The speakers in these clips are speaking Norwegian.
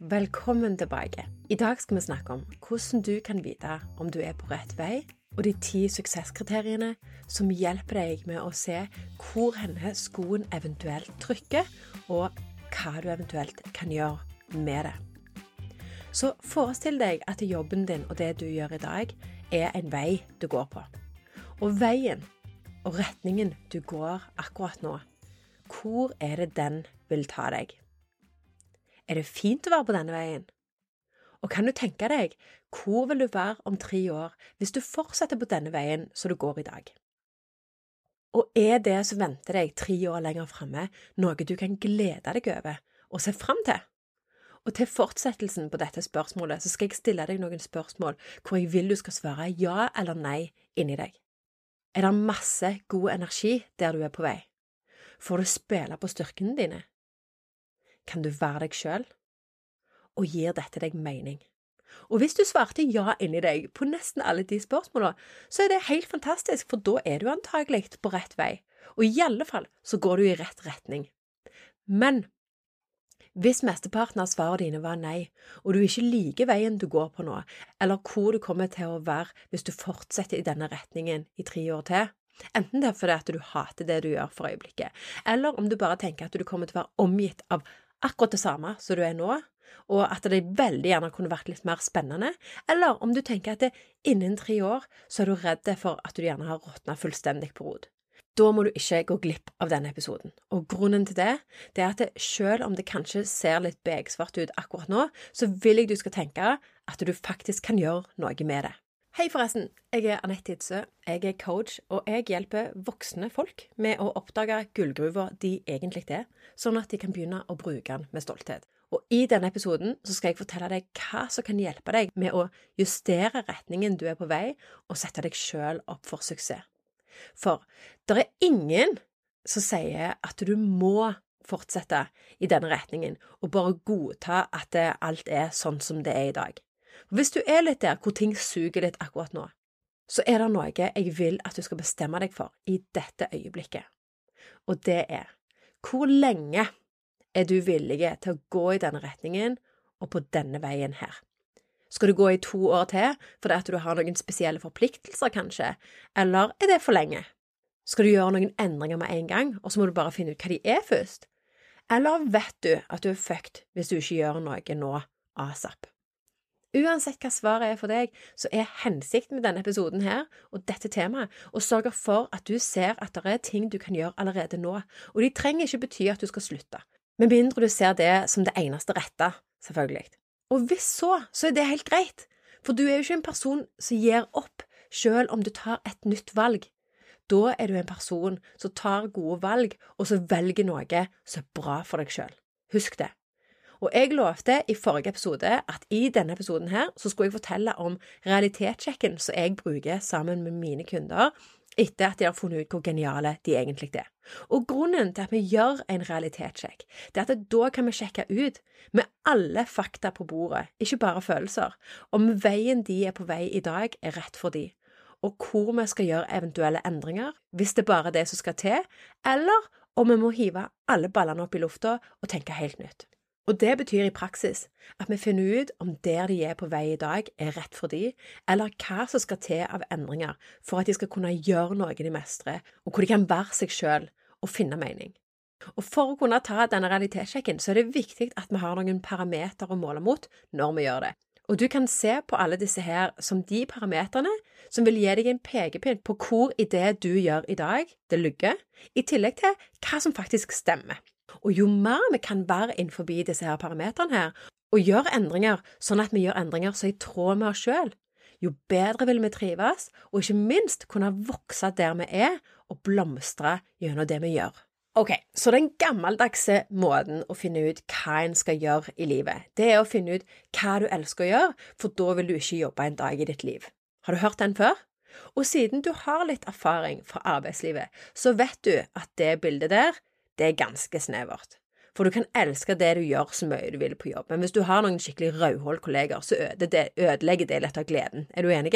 Velkommen tilbake. I dag skal vi snakke om hvordan du kan vite om du er på rett vei, og de ti suksesskriteriene som hjelper deg med å se hvor henne skoen eventuelt trykker, og hva du eventuelt kan gjøre med det. Så forestill deg at jobben din og det du gjør i dag, er en vei du går på. Og veien og retningen du går akkurat nå, hvor er det den vil ta deg? Er det fint å være på denne veien? Og kan du tenke deg, hvor vil du være om tre år hvis du fortsetter på denne veien som du går i dag? Og er det som venter deg tre år lenger framme, noe du kan glede deg over og se fram til? Og til fortsettelsen på dette spørsmålet så skal jeg stille deg noen spørsmål hvor jeg vil du skal svare ja eller nei inni deg. Er det masse god energi der du er på vei? Får du spille på styrkene dine? Kan du være deg sjøl? Og gir dette deg mening? Og hvis du svarte ja inni deg på nesten alle de spørsmålene, så er det helt fantastisk, for da er du antagelig på rett vei, og i alle fall så går du i rett retning. Men hvis mesteparten av svarene dine var nei, og du ikke liker veien du går på nå, eller hvor du kommer til å være hvis du fortsetter i denne retningen i tre år til, enten det er fordi at du hater det du gjør for øyeblikket, eller om du bare tenker at du kommer til å være omgitt av akkurat det samme som du er nå, og at det veldig gjerne kunne vært litt mer spennende, eller om du tenker at det, innen tre år så er du redd for at du gjerne har råtna fullstendig på rot. Da må du ikke gå glipp av denne episoden. Og grunnen til det, det er at det, selv om det kanskje ser litt begsvart ut akkurat nå, så vil jeg du skal tenke at du faktisk kan gjøre noe med det. Hei, forresten. Jeg er Anette Hidsø. Jeg er coach, og jeg hjelper voksne folk med å oppdage gullgruva de egentlig er, sånn at de kan begynne å bruke den med stolthet. Og I denne episoden skal jeg fortelle deg hva som kan hjelpe deg med å justere retningen du er på vei, og sette deg sjøl opp for suksess. For det er ingen som sier at du må fortsette i denne retningen og bare godta at alt er sånn som det er i dag. Hvis du er litt der hvor ting suger litt akkurat nå, så er det noe jeg vil at du skal bestemme deg for i dette øyeblikket, og det er hvor lenge er du villig til å gå i denne retningen og på denne veien her? Skal du gå i to år til fordi at du har noen spesielle forpliktelser, kanskje, eller er det for lenge? Skal du gjøre noen endringer med en gang, og så må du bare finne ut hva de er først? Eller vet du at du er fucked hvis du ikke gjør noe nå asap? Uansett hva svaret er for deg, så er hensikten med denne episoden her og dette temaet å sørge for at du ser at det er ting du kan gjøre allerede nå, og de trenger ikke bety at du skal slutte, med mindre du ser det som det eneste rette, selvfølgelig. Og hvis så, så er det helt greit, for du er jo ikke en person som gir opp selv om du tar et nytt valg. Da er du en person som tar gode valg, og som velger noe som er bra for deg selv. Husk det. Og jeg lovte i forrige episode at i denne episoden her så skulle jeg fortelle om realitetssjekken som jeg bruker sammen med mine kunder etter at de har funnet ut hvor geniale de egentlig er. Og grunnen til at vi gjør en realitetssjekk, det er at da kan vi sjekke ut, med alle fakta på bordet, ikke bare følelser, om veien de er på vei i dag, er rett for de, og hvor vi skal gjøre eventuelle endringer, hvis det bare er det som skal til, eller om vi må hive alle ballene opp i lufta og tenke helt nytt. Og det betyr i praksis at vi finner ut om der de er på vei i dag, er rett for de, eller hva som skal til av endringer for at de skal kunne gjøre noe de mestrer, og hvor de kan være seg selv og finne mening. Og For å kunne ta denne realitetssjekken, så er det viktig at vi har noen parametere å måle mot når vi gjør det. Og du kan se på alle disse her som de parameterne som vil gi deg en pekepinn på hvor i det du gjør i dag, det lugger, i tillegg til hva som faktisk stemmer. Og jo mer vi kan være innenfor disse her parametrene her, og gjøre endringer sånn at vi gjør endringer som er i tråd med oss sjøl, jo bedre vil vi trives, og ikke minst kunne vokse der vi er, og blomstre gjennom det vi gjør. Ok, så den gammeldagse måten å finne ut hva en skal gjøre i livet, det er å finne ut hva du elsker å gjøre, for da vil du ikke jobbe en dag i ditt liv. Har du hørt den før? Og siden du har litt erfaring fra arbeidslivet, så vet du at det bildet der, det er ganske snevert. For du kan elske det du gjør så mye du vil på jobb, men hvis du har noen skikkelig rødhål-kolleger, så ødelegger det litt av gleden. Er du enig?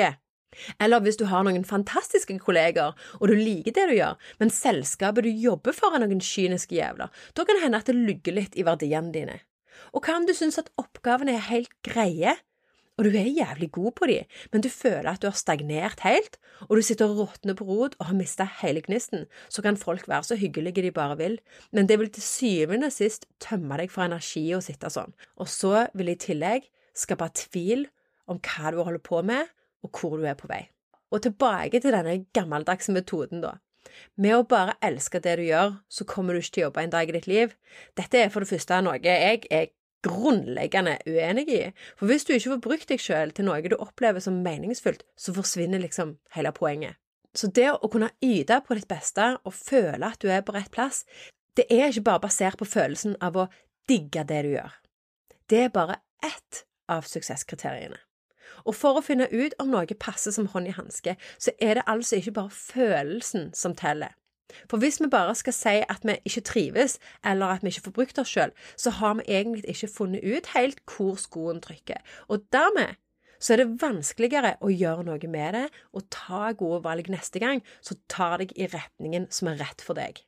Eller hvis du har noen fantastiske kolleger, og du liker det du gjør, men selskapet du jobber for er noen kyniske jævler, da kan det hende at det lugger litt i verdiene dine. Og hva om du synes at oppgavene er helt greie, og du er jævlig god på de, men du føler at du har stagnert helt, og du sitter og råtner på rot og har mista hele gnisten, så kan folk være så hyggelige de bare vil, men det vil til syvende og sist tømme deg for energi å sitte sånn. Og så vil det i tillegg skape tvil om hva du holder på med, og hvor du er på vei. Og tilbake til denne gammeldagse metoden, da. Med å bare elske det du gjør, så kommer du ikke til å jobbe en dag i ditt liv. Dette er for det første noe jeg er grunnleggende uenig i. For hvis du ikke får brukt deg selv til noe du opplever som meningsfullt, så forsvinner liksom hele poenget. Så det å kunne yte på ditt beste og føle at du er på rett plass, det er ikke bare basert på følelsen av å digge det du gjør. Det er bare ett av suksesskriteriene. Og for å finne ut om noe passer som hånd i hanske, så er det altså ikke bare følelsen som teller. For hvis vi bare skal si at vi ikke trives, eller at vi ikke får brukt oss sjøl, så har vi egentlig ikke funnet ut helt hvor skoen trykker. Og dermed så er det vanskeligere å gjøre noe med det og ta gode valg neste gang som tar deg i retningen som er rett for deg.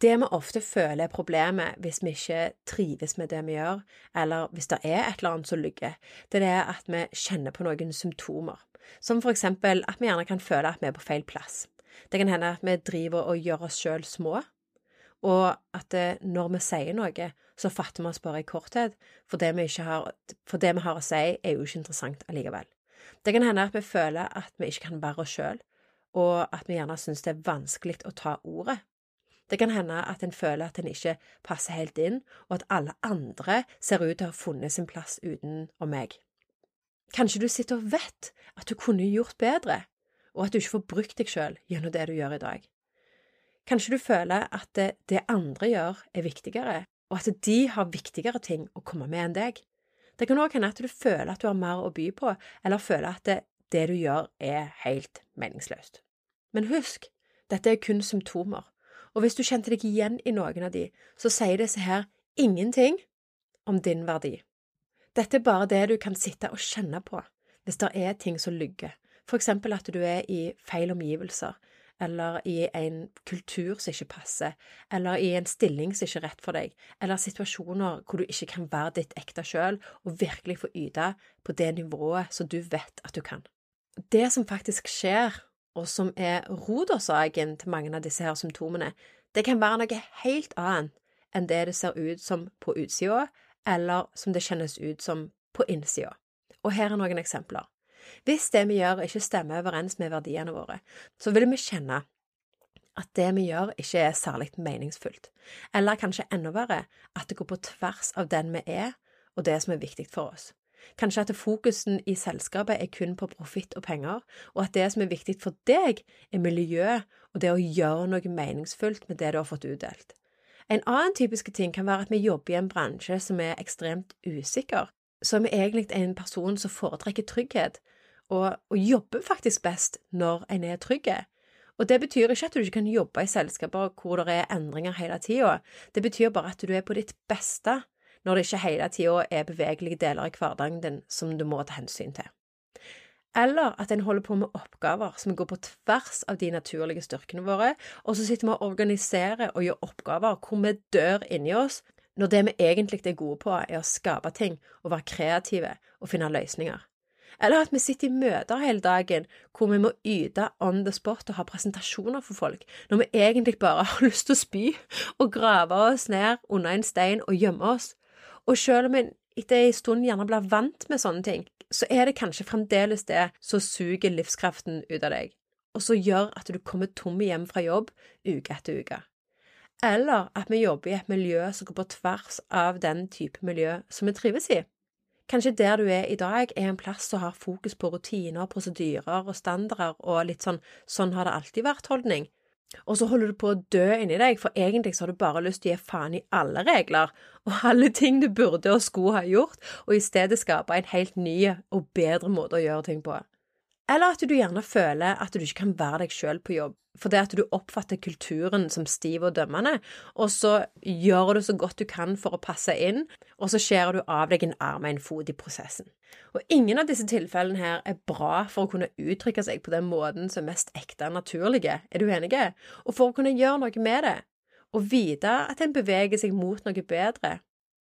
Det vi ofte føler er problemet hvis vi ikke trives med det vi gjør, eller hvis det er et eller annet som lugger, det er at vi kjenner på noen symptomer, som for eksempel at vi gjerne kan føle at vi er på feil plass. Det kan hende at vi driver og gjør oss sjøl små, og at når vi sier noe, så fatter vi oss bare i korthet, for det, har, for det vi har å si, er jo ikke interessant allikevel. Det kan hende at vi føler at vi ikke kan være oss sjøl, og at vi gjerne syns det er vanskelig å ta ordet det kan hende at en føler at en ikke passer helt inn, og at alle andre ser ut til å ha funnet sin plass utenom meg. Kanskje du sitter og vet at du kunne gjort bedre, og at du ikke får brukt deg selv gjennom det du gjør i dag. Kanskje du føler at det, det andre gjør, er viktigere, og at de har viktigere ting å komme med enn deg. Det kan òg hende at du føler at du har mer å by på, eller føler at det, det du gjør, er helt meningsløst. Men husk, dette er kun symptomer, og hvis du kjente deg igjen i noen av de, så sier disse her ingenting om din verdi. Dette er bare det du kan sitte og kjenne på hvis det er ting som lygger, for eksempel at du er i feil omgivelser, eller i en kultur som ikke passer, eller i en stilling som ikke er rett for deg, eller situasjoner hvor du ikke kan være ditt ekte sjøl og virkelig få yte på det nivået som du vet at du kan. Det som faktisk skjer og som er rotårsaken til mange av disse her symptomene, det kan være noe helt annet enn det det ser ut som på utsida, eller som det kjennes ut som på innsida. Og her er noen eksempler. Hvis det vi gjør ikke stemmer overens med verdiene våre, så vil vi kjenne at det vi gjør ikke er særlig meningsfullt, eller kanskje enda verre, at det går på tvers av den vi er, og det som er viktig for oss. Kanskje at fokusen i selskapet er kun på profitt og penger, og at det som er viktig for deg, er miljø og det å gjøre noe meningsfullt med det du har fått utdelt. En annen typisk ting kan være at vi jobber i en bransje som er ekstremt usikker, som er egentlig en person som foretrekker trygghet, og, og jobber faktisk best når en er trygg. Og det betyr ikke at du ikke kan jobbe i selskaper hvor det er endringer hele tida, det betyr bare at du er på ditt beste når det ikke hele tida er bevegelige deler i hverdagen din som du må ta hensyn til. Eller at en holder på med oppgaver som går på tvers av de naturlige styrkene våre, og så sitter vi og organiserer og gjør oppgaver hvor vi dør inni oss, når det vi egentlig er gode på, er å skape ting og være kreative og finne løsninger. Eller at vi sitter i møter hele dagen hvor vi må yte on the spot og ha presentasjoner for folk, når vi egentlig bare har lyst til å spy og grave oss ned under en stein og gjemme oss. Og selv om en etter en stund gjerne blir vant med sånne ting, så er det kanskje fremdeles det som suger livskraften ut av deg, og som gjør at du kommer tom hjem fra jobb uke etter uke. Eller at vi jobber i et miljø som går på tvers av den type miljø som vi trives i. Kanskje der du er i dag, er en plass som har fokus på rutiner, prosedyrer og standarder og litt sånn sånn har det alltid vært-holdning, og så holder du på å dø inni deg, for egentlig så har du bare lyst til å gi faen i alle regler og alle ting du burde og skulle ha gjort, og i stedet skape en helt ny og bedre måte å gjøre ting på. Eller at du gjerne føler at du ikke kan være deg sjøl på jobb, fordi at du oppfatter kulturen som stiv og dømmende, og så gjør du så godt du kan for å passe inn, og så skjærer du av deg en arm og en fot i prosessen. Og ingen av disse tilfellene her er bra for å kunne uttrykke seg på den måten som er mest ekte og naturlige, er du enig? Og for å kunne gjøre noe med det, og vite at en beveger seg mot noe bedre,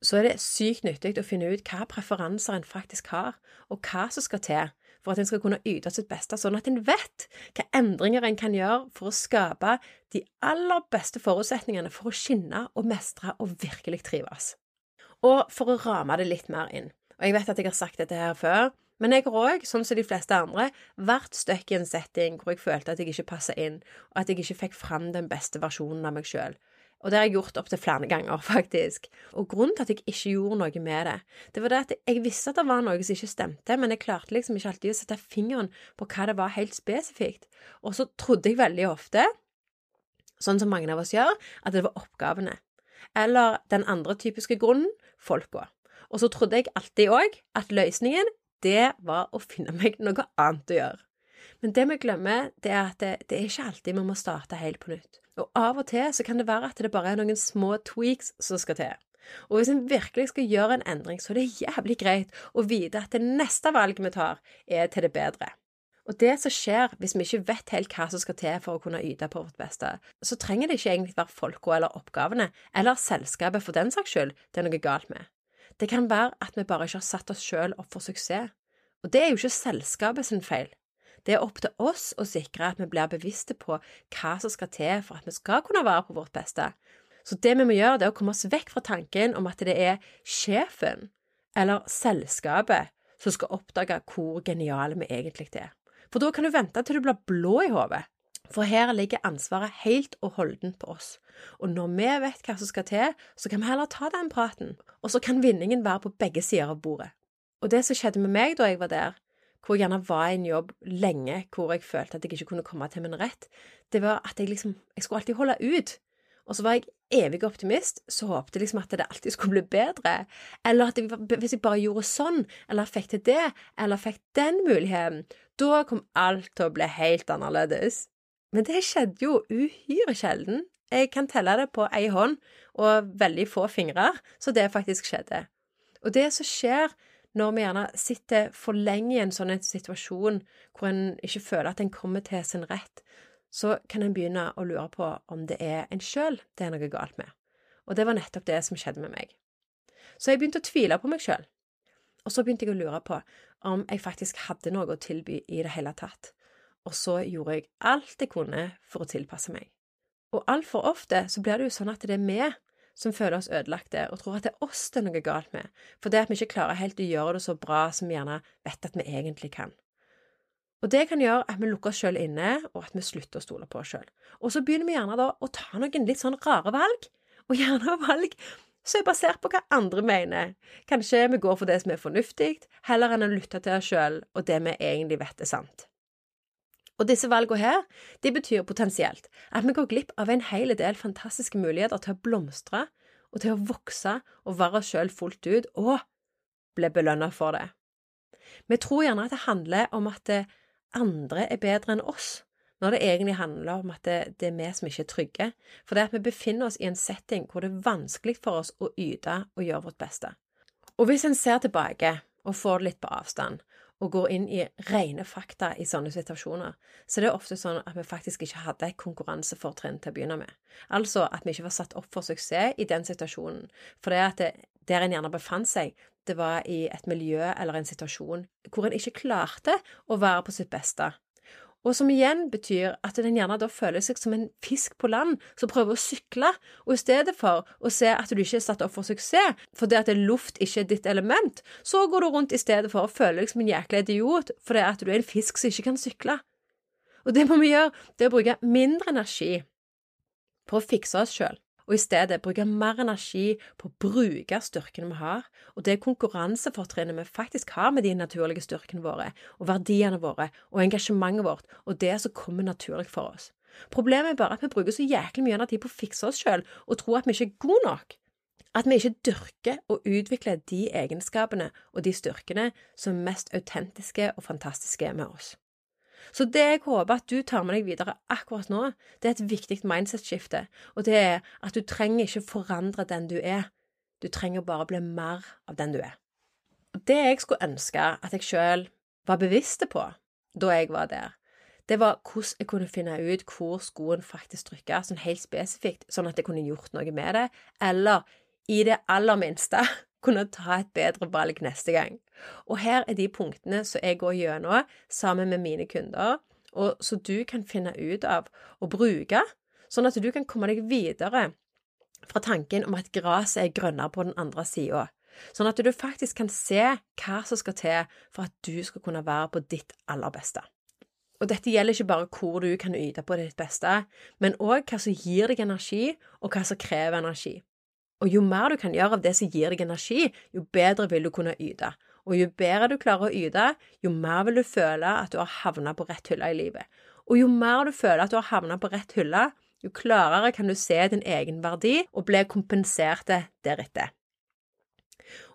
så er det sykt nyttig å finne ut hva preferanser en faktisk har, og hva som skal til for at en skal kunne yte sitt beste, sånn at en vet hva endringer en kan gjøre for å skape de aller beste forutsetningene for å skinne og mestre og virkelig trives. Og for å ramme det litt mer inn, og jeg vet at jeg har sagt dette her før, men jeg har òg, sånn som de fleste andre, vært stuck i en setting hvor jeg følte at jeg ikke passa inn, og at jeg ikke fikk fram den beste versjonen av meg sjøl. Og det har jeg gjort opptil flere ganger, faktisk. Og grunnen til at jeg ikke gjorde noe med det, det var det at jeg visste at det var noe som ikke stemte, men jeg klarte liksom ikke alltid å sette fingeren på hva det var helt spesifikt. Og så trodde jeg veldig ofte, sånn som mange av oss gjør, at det var oppgavene. Eller den andre typiske grunnen folka. Og så trodde jeg alltid òg at løsningen, det var å finne meg noe annet å gjøre. Men det vi glemmer, det er at det, det er ikke alltid vi må starte helt på nytt. Og av og til så kan det være at det bare er noen små tweaks som skal til. Og hvis en virkelig skal gjøre en endring, så er det jævlig greit å vite at det neste valget vi tar, er til det bedre. Og det som skjer hvis vi ikke vet helt hva som skal til for å kunne yte på vårt beste, så trenger det ikke egentlig være folka eller oppgavene, eller selskapet for den saks skyld, det er noe galt med. Det kan være at vi bare ikke har satt oss sjøl opp for suksess. Og det er jo ikke selskapet sin feil. Det er opp til oss å sikre at vi blir bevisste på hva som skal til for at vi skal kunne være på vårt beste. Så det vi må gjøre, det er å komme oss vekk fra tanken om at det er sjefen eller selskapet som skal oppdage hvor geniale vi egentlig er. For da kan du vente til du blir blå i hodet. For her ligger ansvaret helt og holdent på oss. Og når vi vet hva som skal til, så kan vi heller ta den praten. Og så kan vinningen være på begge sider av bordet. Og det som skjedde med meg da jeg var der, hvor jeg gjerne var i en jobb lenge hvor jeg følte at jeg ikke kunne komme til min rett, det var at jeg liksom Jeg skulle alltid holde ut. Og så var jeg evig optimist, så håpte liksom at det alltid skulle bli bedre. Eller at jeg, hvis jeg bare gjorde sånn, eller fikk til det, eller fikk den muligheten, da kom alt til å bli helt annerledes. Men det skjedde jo uhyre sjelden. Jeg kan telle det på ei hånd og veldig få fingre, så det faktisk skjedde. Og det som skjer når vi gjerne sitter for lenge i en sånn situasjon hvor en ikke føler at en kommer til sin rett, så kan en begynne å lure på om det er en sjøl det er noe galt med. Og det var nettopp det som skjedde med meg. Så jeg begynte å tvile på meg sjøl. Og så begynte jeg å lure på om jeg faktisk hadde noe å tilby i det hele tatt. Og så gjorde jeg alt jeg kunne for å tilpasse meg. Og altfor ofte så blir det jo sånn at det er vi som føler oss ødelagte, og tror at det er oss det er noe galt med, for det at vi ikke klarer helt å gjøre det så bra som vi gjerne vet at vi egentlig kan. Og det kan gjøre at vi lukker oss sjøl inne, og at vi slutter å stole på oss sjøl. Og så begynner vi gjerne da å ta noen litt sånn rare valg, og gjerne valg som er basert på hva andre mener. Kanskje vi går for det som er fornuftig, heller enn å lytte til oss sjøl og det vi egentlig vet er sant. Og disse valgene her, de betyr potensielt at vi går glipp av en hel del fantastiske muligheter til å blomstre og til å vokse og være oss sjøl fullt ut, og bli belønna for det. Vi tror gjerne at det handler om at andre er bedre enn oss, når det egentlig handler om at det, det er vi som ikke er trygge, for det er at vi befinner oss i en setting hvor det er vanskelig for oss å yte og gjøre vårt beste. Og hvis en ser tilbake og får det litt på avstand, og går inn i rene fakta i sånne situasjoner, så det er ofte sånn at vi faktisk ikke hadde et konkurransefortrinn til å begynne med. Altså at vi ikke var satt opp for suksess i den situasjonen. For det at det, der en gjerne befant seg, det var i et miljø eller en situasjon hvor en ikke klarte å være på sitt beste og som igjen betyr at den gjerne da føler seg som en fisk på land som prøver å sykle, og i stedet for å se at du ikke er satt opp for suksess fordi at luft ikke er ditt element, så går du rundt i stedet for å føle deg som en jækla idiot fordi at du er en fisk som ikke kan sykle. Og det må vi gjøre, det er å bruke mindre energi på å fikse oss sjøl og i stedet bruke mer energi på å bruke styrkene vi har, og det konkurransefortrinnet vi faktisk har med de naturlige styrkene våre, og verdiene våre, og engasjementet vårt, og det som kommer naturlig for oss. Problemet er bare at vi bruker så jæklig mye energi på å fikse oss sjøl og tror at vi ikke er gode nok. At vi ikke dyrker og utvikler de egenskapene og de styrkene som er mest autentiske og fantastiske med oss. Så det jeg håper at du tar med deg videre akkurat nå, det er et viktig mindset-skifte, og det er at du trenger ikke forandre den du er, du trenger bare bli mer av den du er. Det jeg skulle ønske at jeg sjøl var bevisst på da jeg var der, det var hvordan jeg kunne finne ut hvor skoen faktisk trykka, sånn helt spesifikt, sånn at jeg kunne gjort noe med det, eller i det aller minste kunne ta et bedre valg neste gang. Og her er de punktene som jeg går gjennom sammen med mine kunder, og som du kan finne ut av å bruke, sånn at du kan komme deg videre fra tanken om at gresset er grønnere på den andre sida. Sånn at du faktisk kan se hva som skal til for at du skal kunne være på ditt aller beste. Og dette gjelder ikke bare hvor du kan yte på ditt beste, men òg hva som gir deg energi, og hva som krever energi. Og jo mer du kan gjøre av det som gir deg energi, jo bedre vil du kunne yte. Og jo bedre du klarer å yte, jo mer vil du føle at du har havna på rett hylle i livet. Og jo mer du føler at du har havna på rett hylle, jo klarere kan du se din egen verdi og bli kompensert deretter.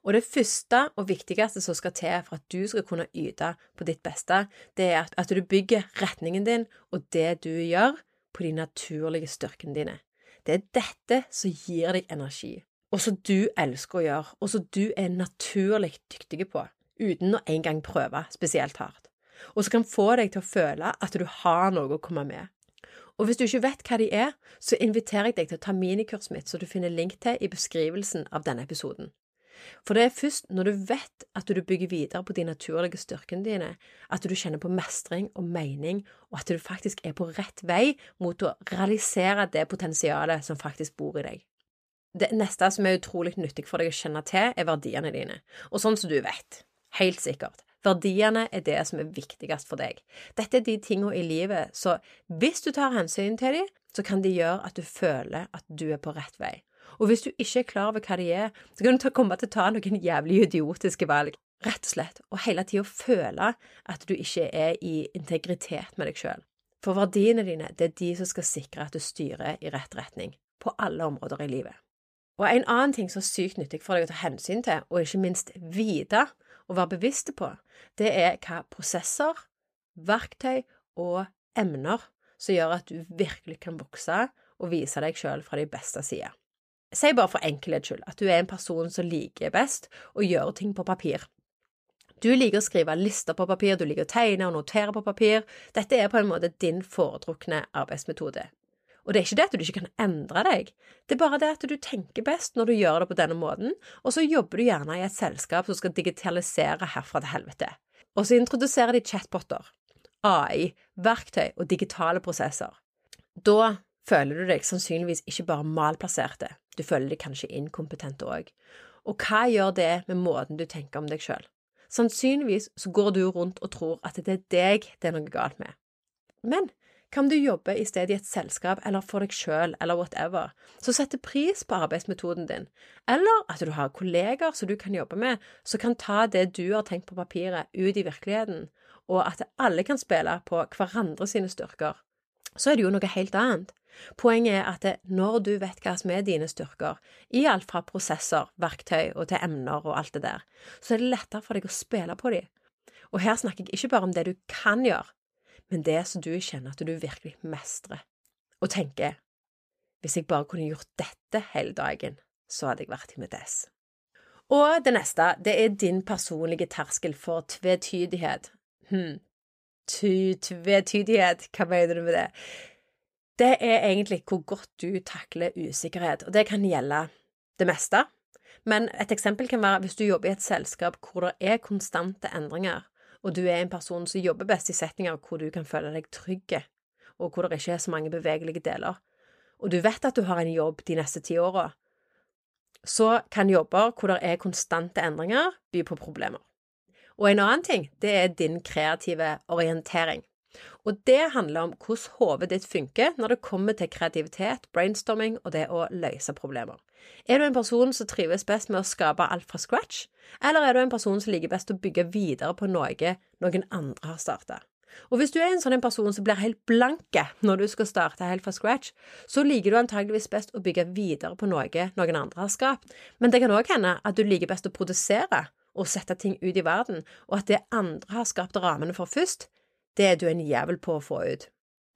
Og det første og viktigste som skal til for at du skal kunne yte på ditt beste, det er at du bygger retningen din og det du gjør, på de naturlige styrkene dine. Det er dette som gir deg energi, og som du elsker å gjøre, og som du er naturlig dyktig på, uten å engang prøve spesielt hardt, og som kan få deg til å føle at du har noe å komme med. Og hvis du ikke vet hva de er, så inviterer jeg deg til å ta minikurset mitt, som du finner link til i beskrivelsen av denne episoden. For det er først når du vet at du bygger videre på de naturlige styrkene dine, at du kjenner på mestring og mening, og at du faktisk er på rett vei mot å realisere det potensialet som faktisk bor i deg. Det neste som er utrolig nyttig for deg å kjenne til, er verdiene dine, og sånn som du vet, helt sikkert, verdiene er det som er viktigst for deg. Dette er de tingene i livet, så hvis du tar hensyn til dem, så kan de gjøre at du føler at du er på rett vei. Og hvis du ikke er klar over hva de er, så kan du komme til å ta noen jævlig idiotiske valg. Rett og slett, og hele tida føle at du ikke er i integritet med deg sjøl. For verdiene dine, det er de som skal sikre at du styrer i rett retning, på alle områder i livet. Og en annen ting som er sykt nyttig for deg å ta hensyn til, og ikke minst vite og være bevisste på, det er hva prosesser, verktøy og emner som gjør at du virkelig kan vokse og vise deg sjøl fra de beste sider. Si bare for enkelhets skyld at du er en person som liker best å gjøre ting på papir. Du liker å skrive lister på papir, du liker å tegne og notere på papir. Dette er på en måte din foretrukne arbeidsmetode. Og det er ikke det at du ikke kan endre deg, det er bare det at du tenker best når du gjør det på denne måten, og så jobber du gjerne i et selskap som skal digitalisere herfra til helvete. Og så introduserer de chatboter, AI, verktøy og digitale prosesser. Da føler du deg sannsynligvis ikke bare malplasserte, du føler deg kanskje inkompetent òg. Og hva gjør det med måten du tenker om deg sjøl? Sannsynligvis så går du rundt og tror at det er deg det er noe galt med. Men hva om du jobber i stedet i et selskap eller for deg sjøl eller whatever, som setter pris på arbeidsmetoden din, eller at du har kolleger som du kan jobbe med, som kan ta det du har tenkt på papiret, ut i virkeligheten, og at alle kan spille på hverandre sine styrker, så er det jo noe helt annet. Poenget er at når du vet hva som er dine styrker, i alt fra prosesser, verktøy og til emner og alt det der, så er det lettere for deg å spille på dem. Og her snakker jeg ikke bare om det du kan gjøre, men det som du kjenner at du virkelig mestrer, og tenker hvis jeg bare kunne gjort dette hele dagen, så hadde jeg vært i mitt ess. Og det neste, det er din personlige terskel for tvetydighet. Hm, tvetydighet, hva mener du med det? Det er egentlig hvor godt du takler usikkerhet, og det kan gjelde det meste. Men et eksempel kan være hvis du jobber i et selskap hvor det er konstante endringer, og du er en person som jobber best i setninger hvor du kan føle deg trygg, og hvor det ikke er så mange bevegelige deler, og du vet at du har en jobb de neste ti åra, så kan jobber hvor det er konstante endringer, by på problemer. Og en annen ting, det er din kreative orientering. Og det handler om hvordan hodet ditt funker når det kommer til kreativitet, brainstorming og det å løse problemer. Er du en person som trives best med å skape alt fra scratch, eller er du en person som liker best å bygge videre på noe noen andre har starta? Og hvis du er en sånn person som blir helt blanke når du skal starte helt fra scratch, så liker du antageligvis best å bygge videre på noe noen andre har skapt, men det kan òg hende at du liker best å produsere og sette ting ut i verden, og at det andre har skapt rammene for først, det er du en jævel på å få ut.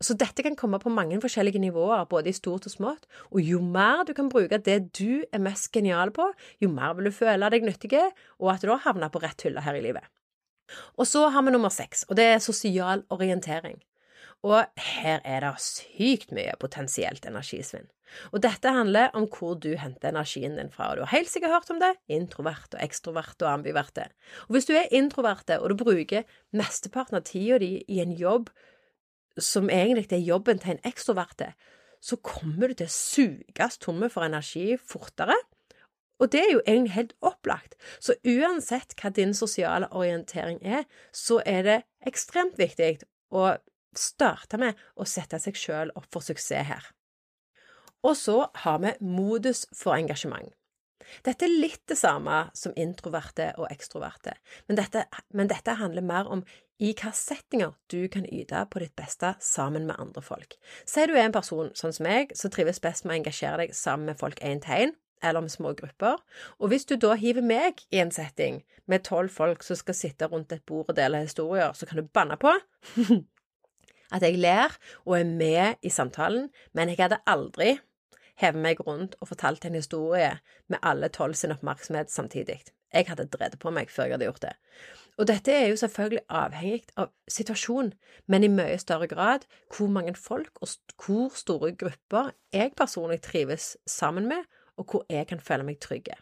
Så dette kan komme på mange forskjellige nivåer, både i stort og smått, og jo mer du kan bruke det du er mest genial på, jo mer vil du føle deg nyttig, og at du har havna på rett hylle her i livet. Og så har vi nummer seks, og det er sosial orientering. Og her er det sykt mye potensielt energisvinn. Og dette handler om hvor du henter energien din fra. Og du har helt sikkert hørt om det – introvert og ekstrovert og ambiverte. Og hvis du er introverte, og du bruker mesteparten av tida di i en jobb som egentlig er jobben til en ekstroverte, så kommer du til å suges tomme for energi fortere. Og det er jo egentlig helt opplagt. Så uansett hva din sosiale orientering er, så er det ekstremt viktig å starte med å sette seg sjøl opp for suksess her. Og så har vi modus for engasjement. Dette er litt det samme som introverte og ekstroverte, men dette, men dette handler mer om i hvilke settinger du kan yte på ditt beste sammen med andre folk. Si du er en person sånn som meg, som trives best med å engasjere deg sammen med folk én til én, eller med små grupper, og hvis du da hiver meg i en setting med tolv folk som skal sitte rundt et bord og dele historier, så kan du banne på at jeg ler og er med i samtalen, men jeg hadde aldri hevet meg rundt og fortalte en historie med alle tolv sin oppmerksomhet samtidig. Jeg hadde drevet på meg før jeg hadde gjort det. Og dette er jo selvfølgelig avhengig av situasjonen, men i mye større grad hvor mange folk og hvor store grupper jeg personlig trives sammen med, og hvor jeg kan føle meg trygge.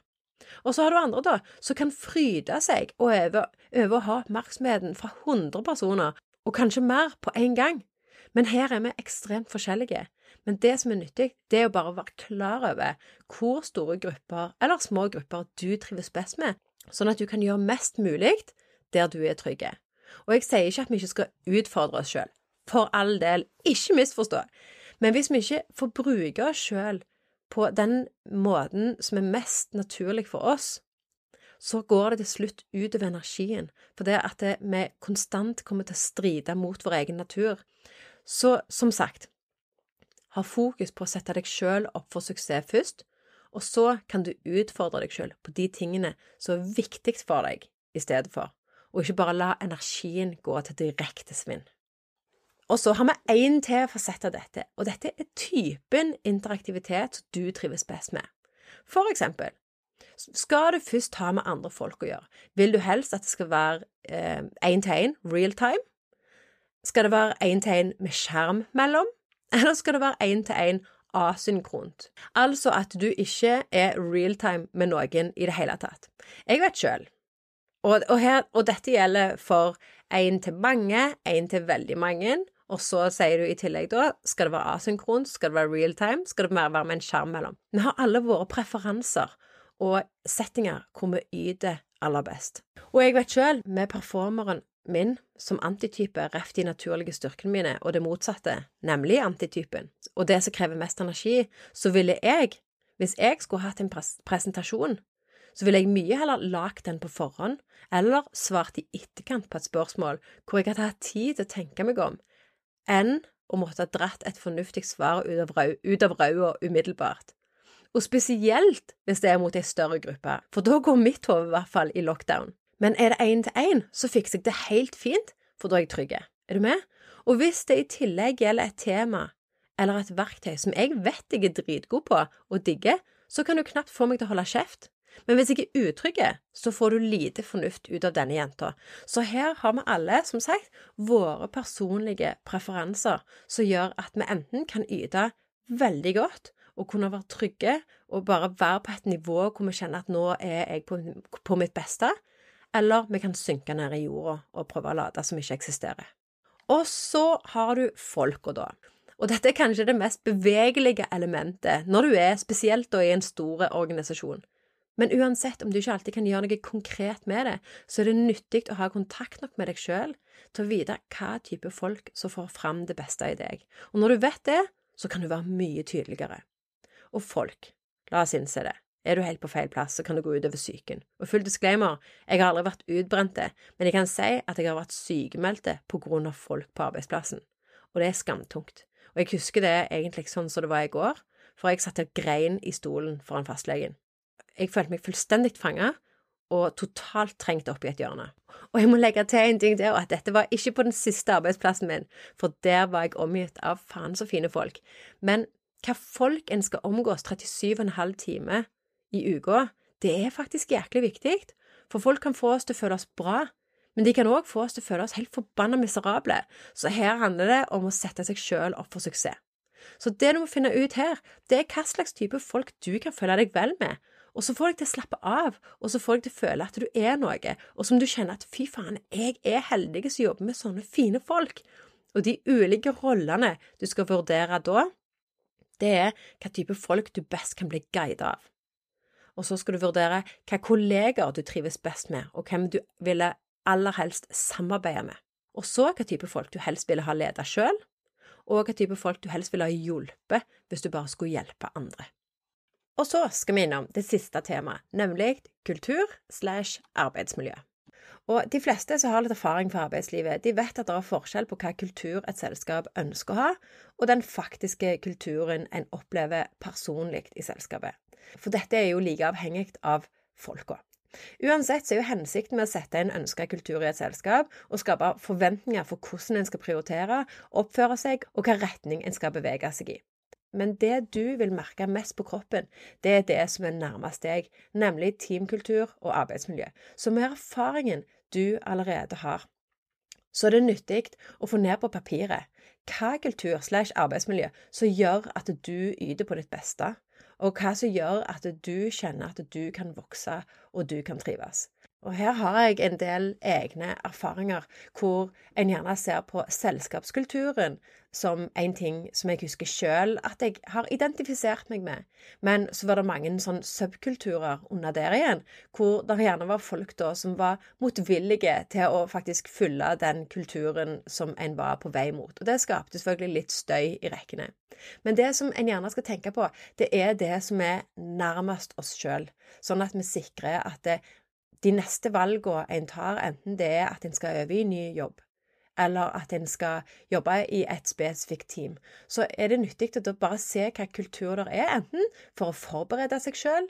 Og så har du andre, da, som kan fryde seg over, å ha oppmerksomheten fra 100 personer, og kanskje mer på en gang. Men her er vi ekstremt forskjellige. Men det som er nyttig, det er jo bare å være klar over hvor store grupper eller små grupper du trives best med, sånn at du kan gjøre mest mulig der du er trygg. Og jeg sier ikke at vi ikke skal utfordre oss sjøl. For all del, ikke misforstå. Men hvis vi ikke får bruke oss sjøl på den måten som er mest naturlig for oss, så går det til slutt utover energien, for det at vi konstant kommer til å stride mot vår egen natur. Så som sagt, ha fokus på å sette deg sjøl opp for suksess først, og så kan du utfordre deg sjøl på de tingene som er viktig for deg i stedet for, og ikke bare la energien gå til direkte svinn. Og så har vi én til fasett av dette, og dette er typen interaktivitet som du trives best med. For eksempel, skal du først ha med andre folk å gjøre, vil du helst at det skal være én til én, real time? Skal det være én til én med skjerm mellom? eller skal det være én-til-én asynkront? Altså at du ikke er realtime med noen i det hele tatt. Jeg vet sjøl, og, og, og, dette gjelder for én til mange, én til veldig mange, og så sier du i tillegg da skal det være asynkront, skal det være realtime, skal det være med en skjerm mellom. Vi har alle våre preferanser og settinger hvor vi yter aller best. Og jeg vet sjøl, med performeren min som antitype ref de naturlige styrkene mine, og det motsatte, nemlig antitypen, og det som krever mest energi, så ville jeg, hvis jeg skulle hatt en pres presentasjon, så ville jeg mye heller lagd den på forhånd, eller svart i etterkant på et spørsmål hvor jeg hadde hatt tid til å tenke meg om, enn å måtte ha dratt et fornuftig svar ut av rauda umiddelbart. Og spesielt hvis det er mot ei større gruppe, for da går mitt hode i hvert fall i lockdown. Men er det én til én, så fikser jeg det helt fint, for da er jeg trygg. Er du med? Og hvis det i tillegg gjelder et tema eller et verktøy som jeg vet jeg er dritgod på og digger, så kan du knapt få meg til å holde kjeft. Men hvis jeg er utrygg, så får du lite fornuft ut av denne jenta. Så her har vi alle, som sagt, våre personlige preferanser som gjør at vi enten kan yte veldig godt og kunne være trygge og bare være på et nivå hvor vi kjenner at nå er jeg på, på mitt beste, eller vi kan synke ned i jorda og prøve å late som ikke eksisterer. Og så har du folka, da. Og dette er kanskje det mest bevegelige elementet når du er spesielt da i en stor organisasjon. Men uansett om du ikke alltid kan gjøre noe konkret med det, så er det nyttig å ha kontakt nok med deg sjøl til å vite hva type folk som får fram det beste i deg. Og når du vet det, så kan du være mye tydeligere. Og folk, la oss innse det, er du helt på feil plass, så kan det gå utover psyken. Og full disclaimer, jeg har aldri vært utbrente, men jeg kan si at jeg har vært sykemeldte på grunn av folk på arbeidsplassen. Og det er skamtungt. Og jeg husker det egentlig sånn som det var i går, for jeg satt og grein i stolen foran fastlegen. Jeg følte meg fullstendig fanga og totalt trengt opp i et hjørne. Og jeg må legge til en ting der, at dette var ikke på den siste arbeidsplassen min, for der var jeg omgitt av faen så fine folk. Men hva folk en skal omgås 37,5 timer i uka, det er faktisk jæklig viktig, for folk kan få oss til å føle oss bra, men de kan òg få oss til å føle oss helt forbanna miserable, så her handler det om å sette seg sjøl opp for suksess. Så det du må finne ut her, det er hva slags type folk du kan føle deg vel med. Og så får deg til å slappe av, og så får deg til å føle at du er noe, og som du kjenner at fy faen, jeg er heldig som jobber med sånne fine folk. Og de ulike rollene du skal vurdere da, det er hva type folk du best kan bli guidet av. Og så skal du vurdere hva kollegaer du trives best med, og hvem du ville aller helst samarbeide med. Og så hva type folk du helst ville ha ledet sjøl, og hva type folk du helst ville ha hjulpet hvis du bare skulle hjelpe andre. Og så skal vi innom det siste temaet, nemlig kultur slash arbeidsmiljø. Og de fleste som har litt erfaring fra arbeidslivet, de vet at det er forskjell på hva kultur et selskap ønsker å ha, og den faktiske kulturen en opplever personlig i selskapet. For dette er jo like avhengig av folka. Uansett så er jo hensikten med å sette en ønska kultur i et selskap å skape forventninger for hvordan en skal prioritere, oppføre seg og hva retning en skal bevege seg i. Men det du vil merke mest på kroppen, det er det som er nærmest deg, nemlig teamkultur og arbeidsmiljø, som er erfaringen du allerede har. Så det er nyttig å få ned på papiret hva kultur slash arbeidsmiljø som gjør at du yter på ditt beste, og hva som gjør at du kjenner at du kan vokse og du kan trives. Og her har jeg en del egne erfaringer hvor en gjerne ser på selskapskulturen som en ting som jeg husker sjøl at jeg har identifisert meg med. Men så var det mange sånn subkulturer under der igjen, hvor det gjerne var folk da som var motvillige til å faktisk fylle den kulturen som en var på vei mot. Og det skapte selvfølgelig litt støy i rekkene. Men det som en gjerne skal tenke på, det er det som er nærmest oss sjøl, sånn at vi sikrer at det, de neste valgene en tar, enten det er at en skal øve i ny jobb, eller at en skal jobbe i et spesifikt team, så er det nyttig å bare se hva kultur det er, enten for å forberede seg sjøl,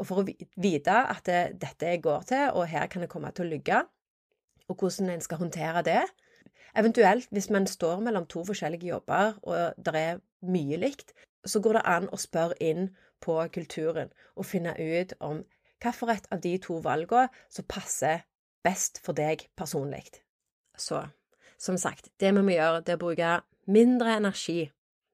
og for å vite at det, dette går til, og her kan det komme til å ligge, og hvordan en skal håndtere det. Eventuelt, hvis man står mellom to forskjellige jobber, og det er mye likt, så går det an å spørre inn på kulturen og finne ut om hvilket av de to valgene som passer best for deg personlig. Så som sagt, det vi må gjøre, det er å bruke mindre energi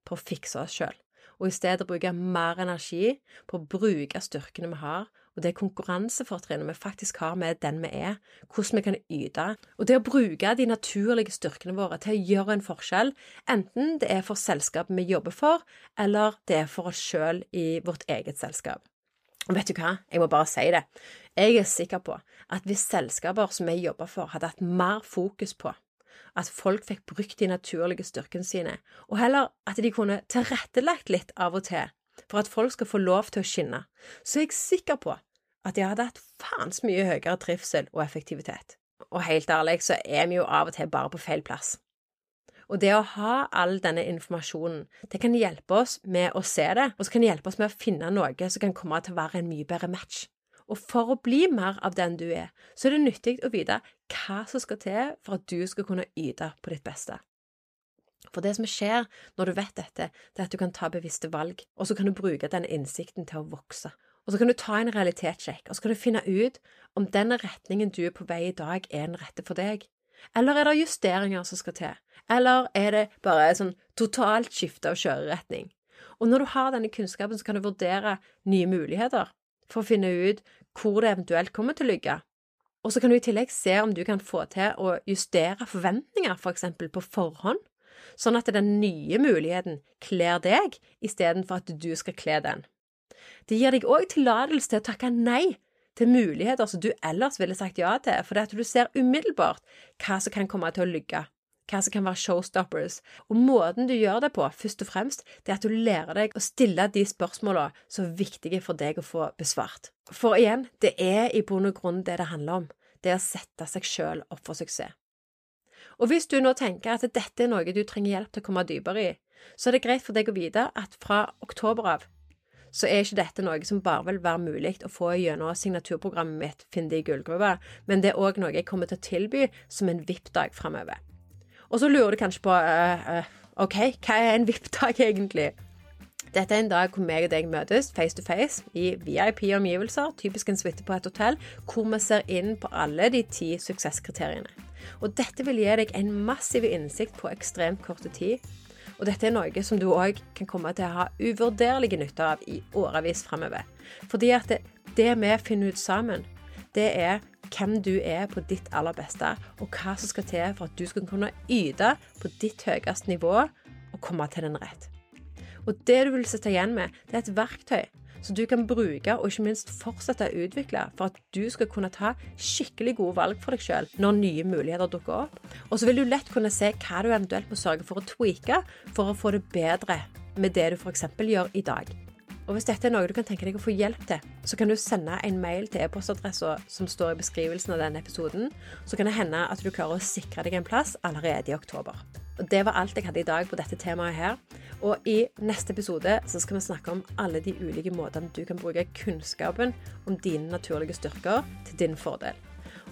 på å fikse oss sjøl, og i stedet bruke mer energi på å bruke styrkene vi har, og det konkurransefortrinnet vi faktisk har med den vi er, hvordan vi kan yte, og det å bruke de naturlige styrkene våre til å gjøre en forskjell, enten det er for selskapet vi jobber for, eller det er for oss sjøl i vårt eget selskap. Og vet du hva, jeg må bare si det, jeg er sikker på at hvis selskaper som jeg jobber for, hadde hatt mer fokus på at folk fikk brukt de naturlige styrkene sine, og heller at de kunne tilrettelagt litt av og til for at folk skal få lov til å skinne, så er jeg sikker på at de hadde hatt faens mye høyere trivsel og effektivitet. Og helt ærlig så er vi jo av og til bare på feil plass. Og det å ha all denne informasjonen, det kan hjelpe oss med å se det, og så kan det hjelpe oss med å finne noe som kan komme til å være en mye bedre match. Og for å bli mer av den du er, så er det nyttig å vite hva som skal til for at du skal kunne yte på ditt beste. For det som skjer når du vet dette, det er at du kan ta bevisste valg, og så kan du bruke den innsikten til å vokse. Og så kan du ta en realitetssjekk, og så kan du finne ut om den retningen du er på vei i dag, er den rette for deg. Eller er det justeringer som skal til? Eller er det bare et sånn totalt skifte av kjøreretning? Og når du har denne kunnskapen, så kan du vurdere nye muligheter for å finne ut hvor det eventuelt kommer til å ligge. Og så kan du i tillegg se om du kan få til å justere forventninger, for eksempel på forhånd, sånn at den nye muligheten kler deg istedenfor at du skal kle den. Det gir deg òg tillatelse til å takke nei til muligheter som du ellers ville sagt ja til, fordi at du ser umiddelbart hva som kan komme til å lykke, hva som kan være showstoppers, og måten du gjør det på, først og fremst, det er at du lærer deg å stille de spørsmålene som er viktige for deg å få besvart. For igjen, det er i bunn og grunn det det handler om, det er å sette seg sjøl opp for suksess. Og hvis du nå tenker at dette er noe du trenger hjelp til å komme dypere i, så er det greit for deg å vite at fra oktober av så er ikke dette noe som bare vil være mulig å få gjennom signaturprogrammet mitt Finn det i gullgruva, men det er òg noe jeg kommer til å tilby som en VIP-dag framover. Og så lurer du kanskje på uh, uh, OK, hva er en VIP-dag egentlig? Dette er en dag hvor meg og deg møtes face to face i VIP-omgivelser, typisk en suite på et hotell, hvor vi ser inn på alle de ti suksesskriteriene. Og dette vil gi deg en massiv innsikt på ekstremt kort tid. Og dette er noe som du òg kan komme til å ha uvurderlig nytte av i årevis framover. Fordi at det, det vi finner ut sammen, det er hvem du er på ditt aller beste, og hva som skal til for at du skal kunne yte på ditt høyeste nivå og komme til den rett. Og det du vil sitte igjen med, det er et verktøy som du kan bruke og ikke minst fortsette å utvikle for at du skal kunne ta skikkelig gode valg for deg sjøl når nye muligheter dukker opp. Og så vil du lett kunne se hva du eventuelt må sørge for å tweake for å få det bedre med det du f.eks. gjør i dag. Og Hvis dette er noe du kan tenke deg å få hjelp til, så kan du sende en mail til e-postadressa som står i beskrivelsen av denne episoden. Så kan det hende at du klarer å sikre deg en plass allerede i oktober. Og Det var alt jeg hadde i dag på dette temaet her. Og i neste episode så skal vi snakke om alle de ulike måtene du kan bruke kunnskapen om dine naturlige styrker til din fordel.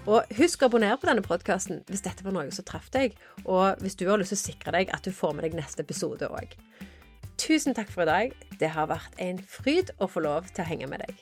Og husk å abonnere på denne podkasten hvis dette var noe som traff deg, og hvis du har lyst til å sikre deg at du får med deg neste episode òg. Tusen takk for i dag. Det har vært en fryd å få lov til å henge med deg.